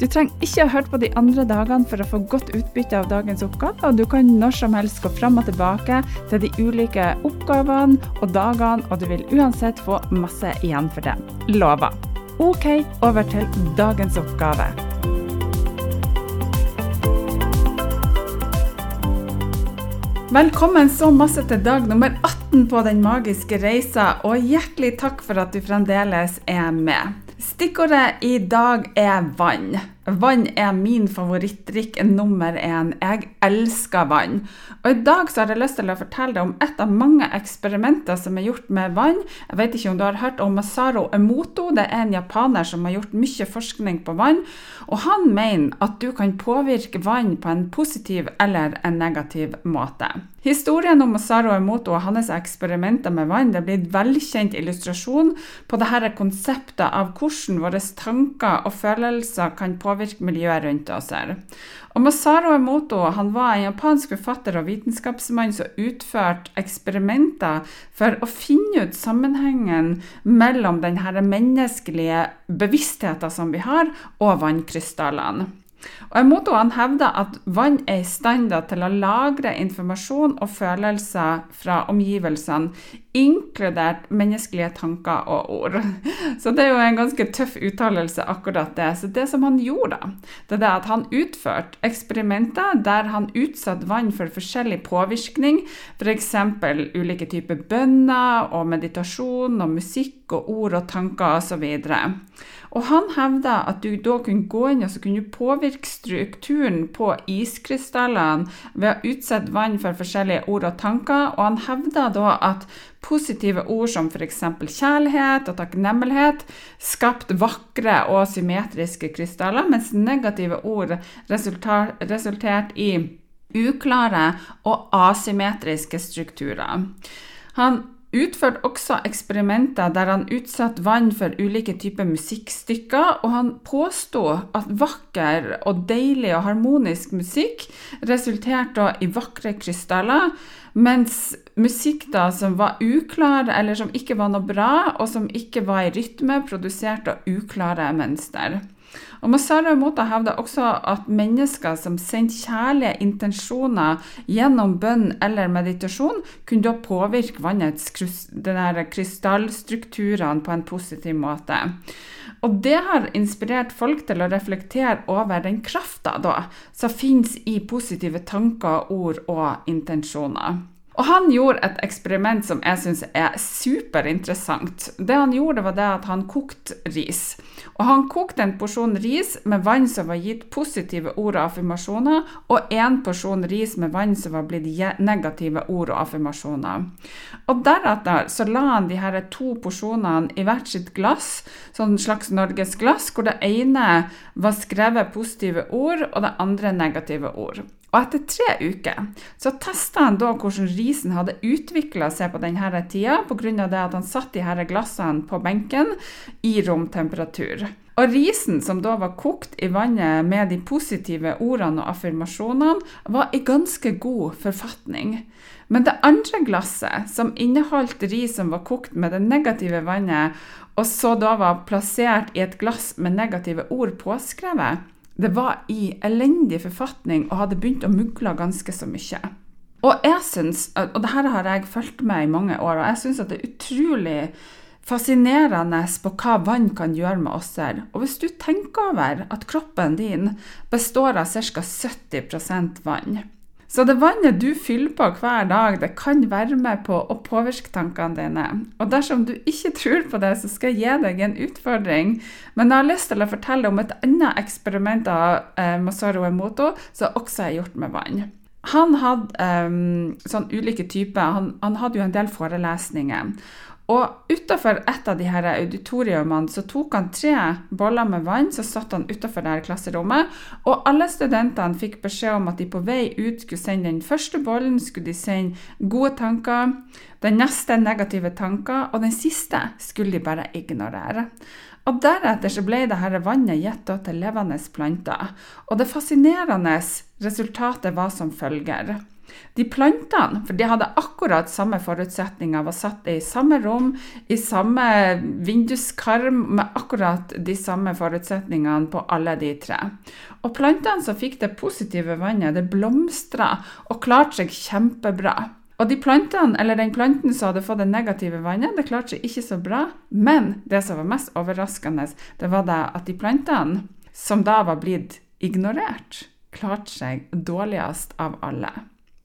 Du trenger ikke å høre på de andre dagene for å få godt utbytte av dagens oppgave, og du kan når som helst gå fram og tilbake til de ulike oppgavene og dagene, og du vil uansett få masse igjen for det. Lover. OK, over til dagens oppgave. Velkommen så masse til dag nummer 18 på Den magiske reisa, og hjertelig takk for at du fremdeles er med. Stikkordet i dag er vann. Vann er min favorittdrikk nummer én. Jeg elsker vann. Og I dag så har jeg lyst til å fortelle deg om et av mange eksperimenter som er gjort med vann. Jeg vet ikke om du har hørt om Masaru Emoto. Det er en japaner som har gjort mye forskning på vann. Og han mener at du kan påvirke vann på en positiv eller en negativ måte. Historien om Masaru Emoto og hans eksperimenter med vann det blir en velkjent illustrasjon på dette konseptet av hvordan våre tanker og følelser kan påvirke påvirke miljøet rundt oss. her. Og Masaru Emoto han var en japansk forfatter og vitenskapsmann som utførte eksperimenter for å finne ut sammenhengen mellom denne menneskelige bevisstheten som vi har, og vannkrystallene. Og Emoto han hevder at vann er i stand til å lagre informasjon og følelser fra omgivelsene, inkludert menneskelige tanker og ord. Så det er jo en ganske tøff uttalelse, akkurat det. Så det som han gjorde, det er at han utførte eksperimenter der han utsatte vann for forskjellig påvirkning, f.eks. ulike typer bønner og meditasjon og musikk og ord og tanker osv. Og han hevda at du da kunne gå inn og så kunne påvirke strukturen på iskrystallene ved å utsette vann for forskjellige ord og tanker, og han hevda da at positive ord som f.eks. kjærlighet og takknemlighet skapt vakre og symmetriske krystaller, mens negative ord resulterte i uklare og asymmetriske strukturer. Han utførte også eksperimenter der han utsatte vann for ulike typer musikkstykker, og han påsto at vakker og deilig og harmonisk musikk resulterte i vakre krystaller, mens musikk da som var uklar, eller som ikke var noe bra, og som ikke var i rytme, produserte uklare mønster. Og Masaru Mota hevder også at mennesker som sendte kjærlige intensjoner gjennom bønn eller meditasjon, kunne da påvirke vannets krystallstrukturene på en positiv måte. Og det har inspirert folk til å reflektere over den krafta som finnes i positive tanker, ord og intensjoner. Og han gjorde et eksperiment som jeg syns er superinteressant. Det han gjorde, var det at han kokte ris. Og han kokte en porsjon ris med vann som var gitt positive ord og affirmasjoner, og en porsjon ris med vann som var blitt negative ord og affirmasjoner. Og Deretter så la han de her to porsjonene i hvert sitt glass, sånn slags norgesglass, hvor det ene var skrevet positive ord, og det andre negative ord. Og etter tre uker så testa han da hvordan risen hadde utvikla seg på denne tida, pga. at han satt de her glassene på benken i romtemperatur. Og risen som da var kokt i vannet med de positive ordene og affirmasjonene, var i ganske god forfatning. Men det andre glasset, som inneholdt ris som var kokt med det negative vannet, og så da var plassert i et glass med negative ord påskrevet, det var i elendig forfatning og hadde begynt å mugle ganske så mye. Og jeg synes, og det her har jeg fulgt med i mange år, og jeg syns det er utrolig fascinerende på hva vann kan gjøre med oss her. Og hvis du tenker over at kroppen din består av ca. 70% vann, Så det vannet du fyller på hver dag, det kan være med på å påvirke tankene dine. Og dersom du ikke tror på det, så skal jeg gi deg en utfordring. Men jeg har lyst til å fortelle om et annet eksperiment av eh, Masaru Emoto som også er gjort med vann. Han hadde um, sånn ulike typer. Han, han hadde jo en del forelesninger. Og utafor et av de her auditoriumene så tok han tre boller med vann, så satt han utafor klasserommet, og alle studentene fikk beskjed om at de på vei ut skulle sende den første bollen, skulle de sende gode tanker, den neste negative tanker, og den siste skulle de bare ignorere. Og Deretter så ble dette vannet gitt til levende planter, og det fascinerende resultatet var som følger. De plantene, for de hadde akkurat samme forutsetninger, var satt i samme rom, i samme vinduskarm, med akkurat de samme forutsetningene på alle de tre. Og plantene som fikk det positive vannet, det blomstra og klarte seg kjempebra. Og de plantene, eller den planten som hadde fått det negative vannet, det klarte seg ikke så bra. Men det som var mest overraskende, det var det at de plantene som da var blitt ignorert, klarte seg dårligst av alle.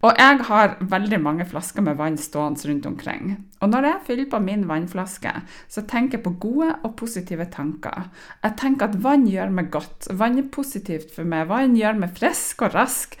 Og jeg har veldig mange flasker med vann stående rundt omkring. Og når jeg fyller på min vannflaske, så tenker jeg på gode og positive tanker. Jeg tenker at vann gjør meg godt. Vann er positivt for meg. Vann gjør meg frisk og rask.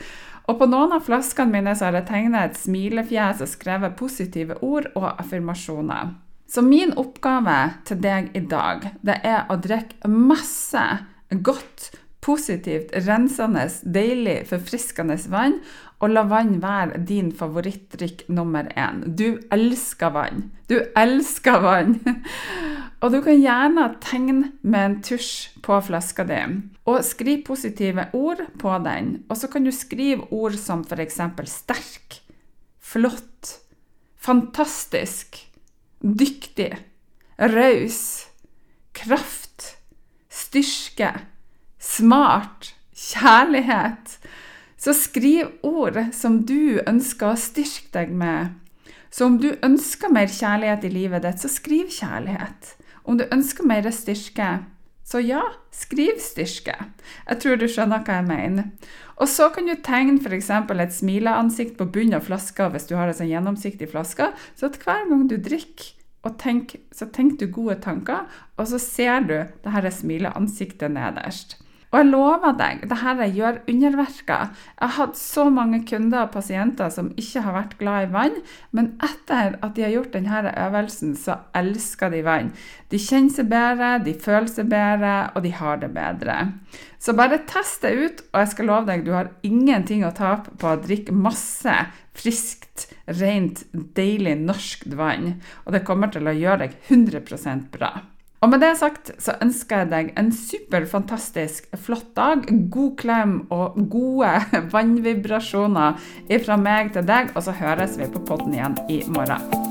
Og på noen av flaskene mine så har jeg tegnet et smilefjes og skrevet positive ord og affirmasjoner. Så min oppgave til deg i dag, det er å drikke masse godt positivt, rensende, deilig, forfriskende vann, og la vann være din favorittdrikk nummer én. Du elsker vann. Du elsker vann! og du kan gjerne tegne med en tusj på flaska di, og skriv positive ord på den. Og så kan du skrive ord som f.eks. sterk, flott, fantastisk, dyktig, raus, kraft, styrke smart, kjærlighet. Så skriv ord som du ønsker å styrke deg med. Så om du ønsker mer kjærlighet i livet ditt, så skriv kjærlighet. Om du ønsker mer styrke, så ja, skriv styrke. Jeg tror du skjønner hva jeg mener. Og så kan du tegne f.eks. et smileansikt på bunnen av flaska hvis du har en sånn gjennomsiktig flaske, så at hver gang du drikker, tenk, så tenker du gode tanker, og så ser du det her smileansiktet nederst. Og jeg lover deg, det her gjør underverker. Jeg har hatt så mange kunder og pasienter som ikke har vært glad i vann, men etter at de har gjort denne øvelsen, så elsker de vann. De kjenner seg bedre, de føler seg bedre, og de har det bedre. Så bare test det ut, og jeg skal love deg, du har ingenting å tape på å drikke masse friskt, rent, deilig norsk vann. Og det kommer til å gjøre deg 100% bra. Og med det sagt så ønsker jeg deg en super, fantastisk, flott dag. God klem og gode vannvibrasjoner fra meg til deg, og så høres vi på podden igjen i morgen.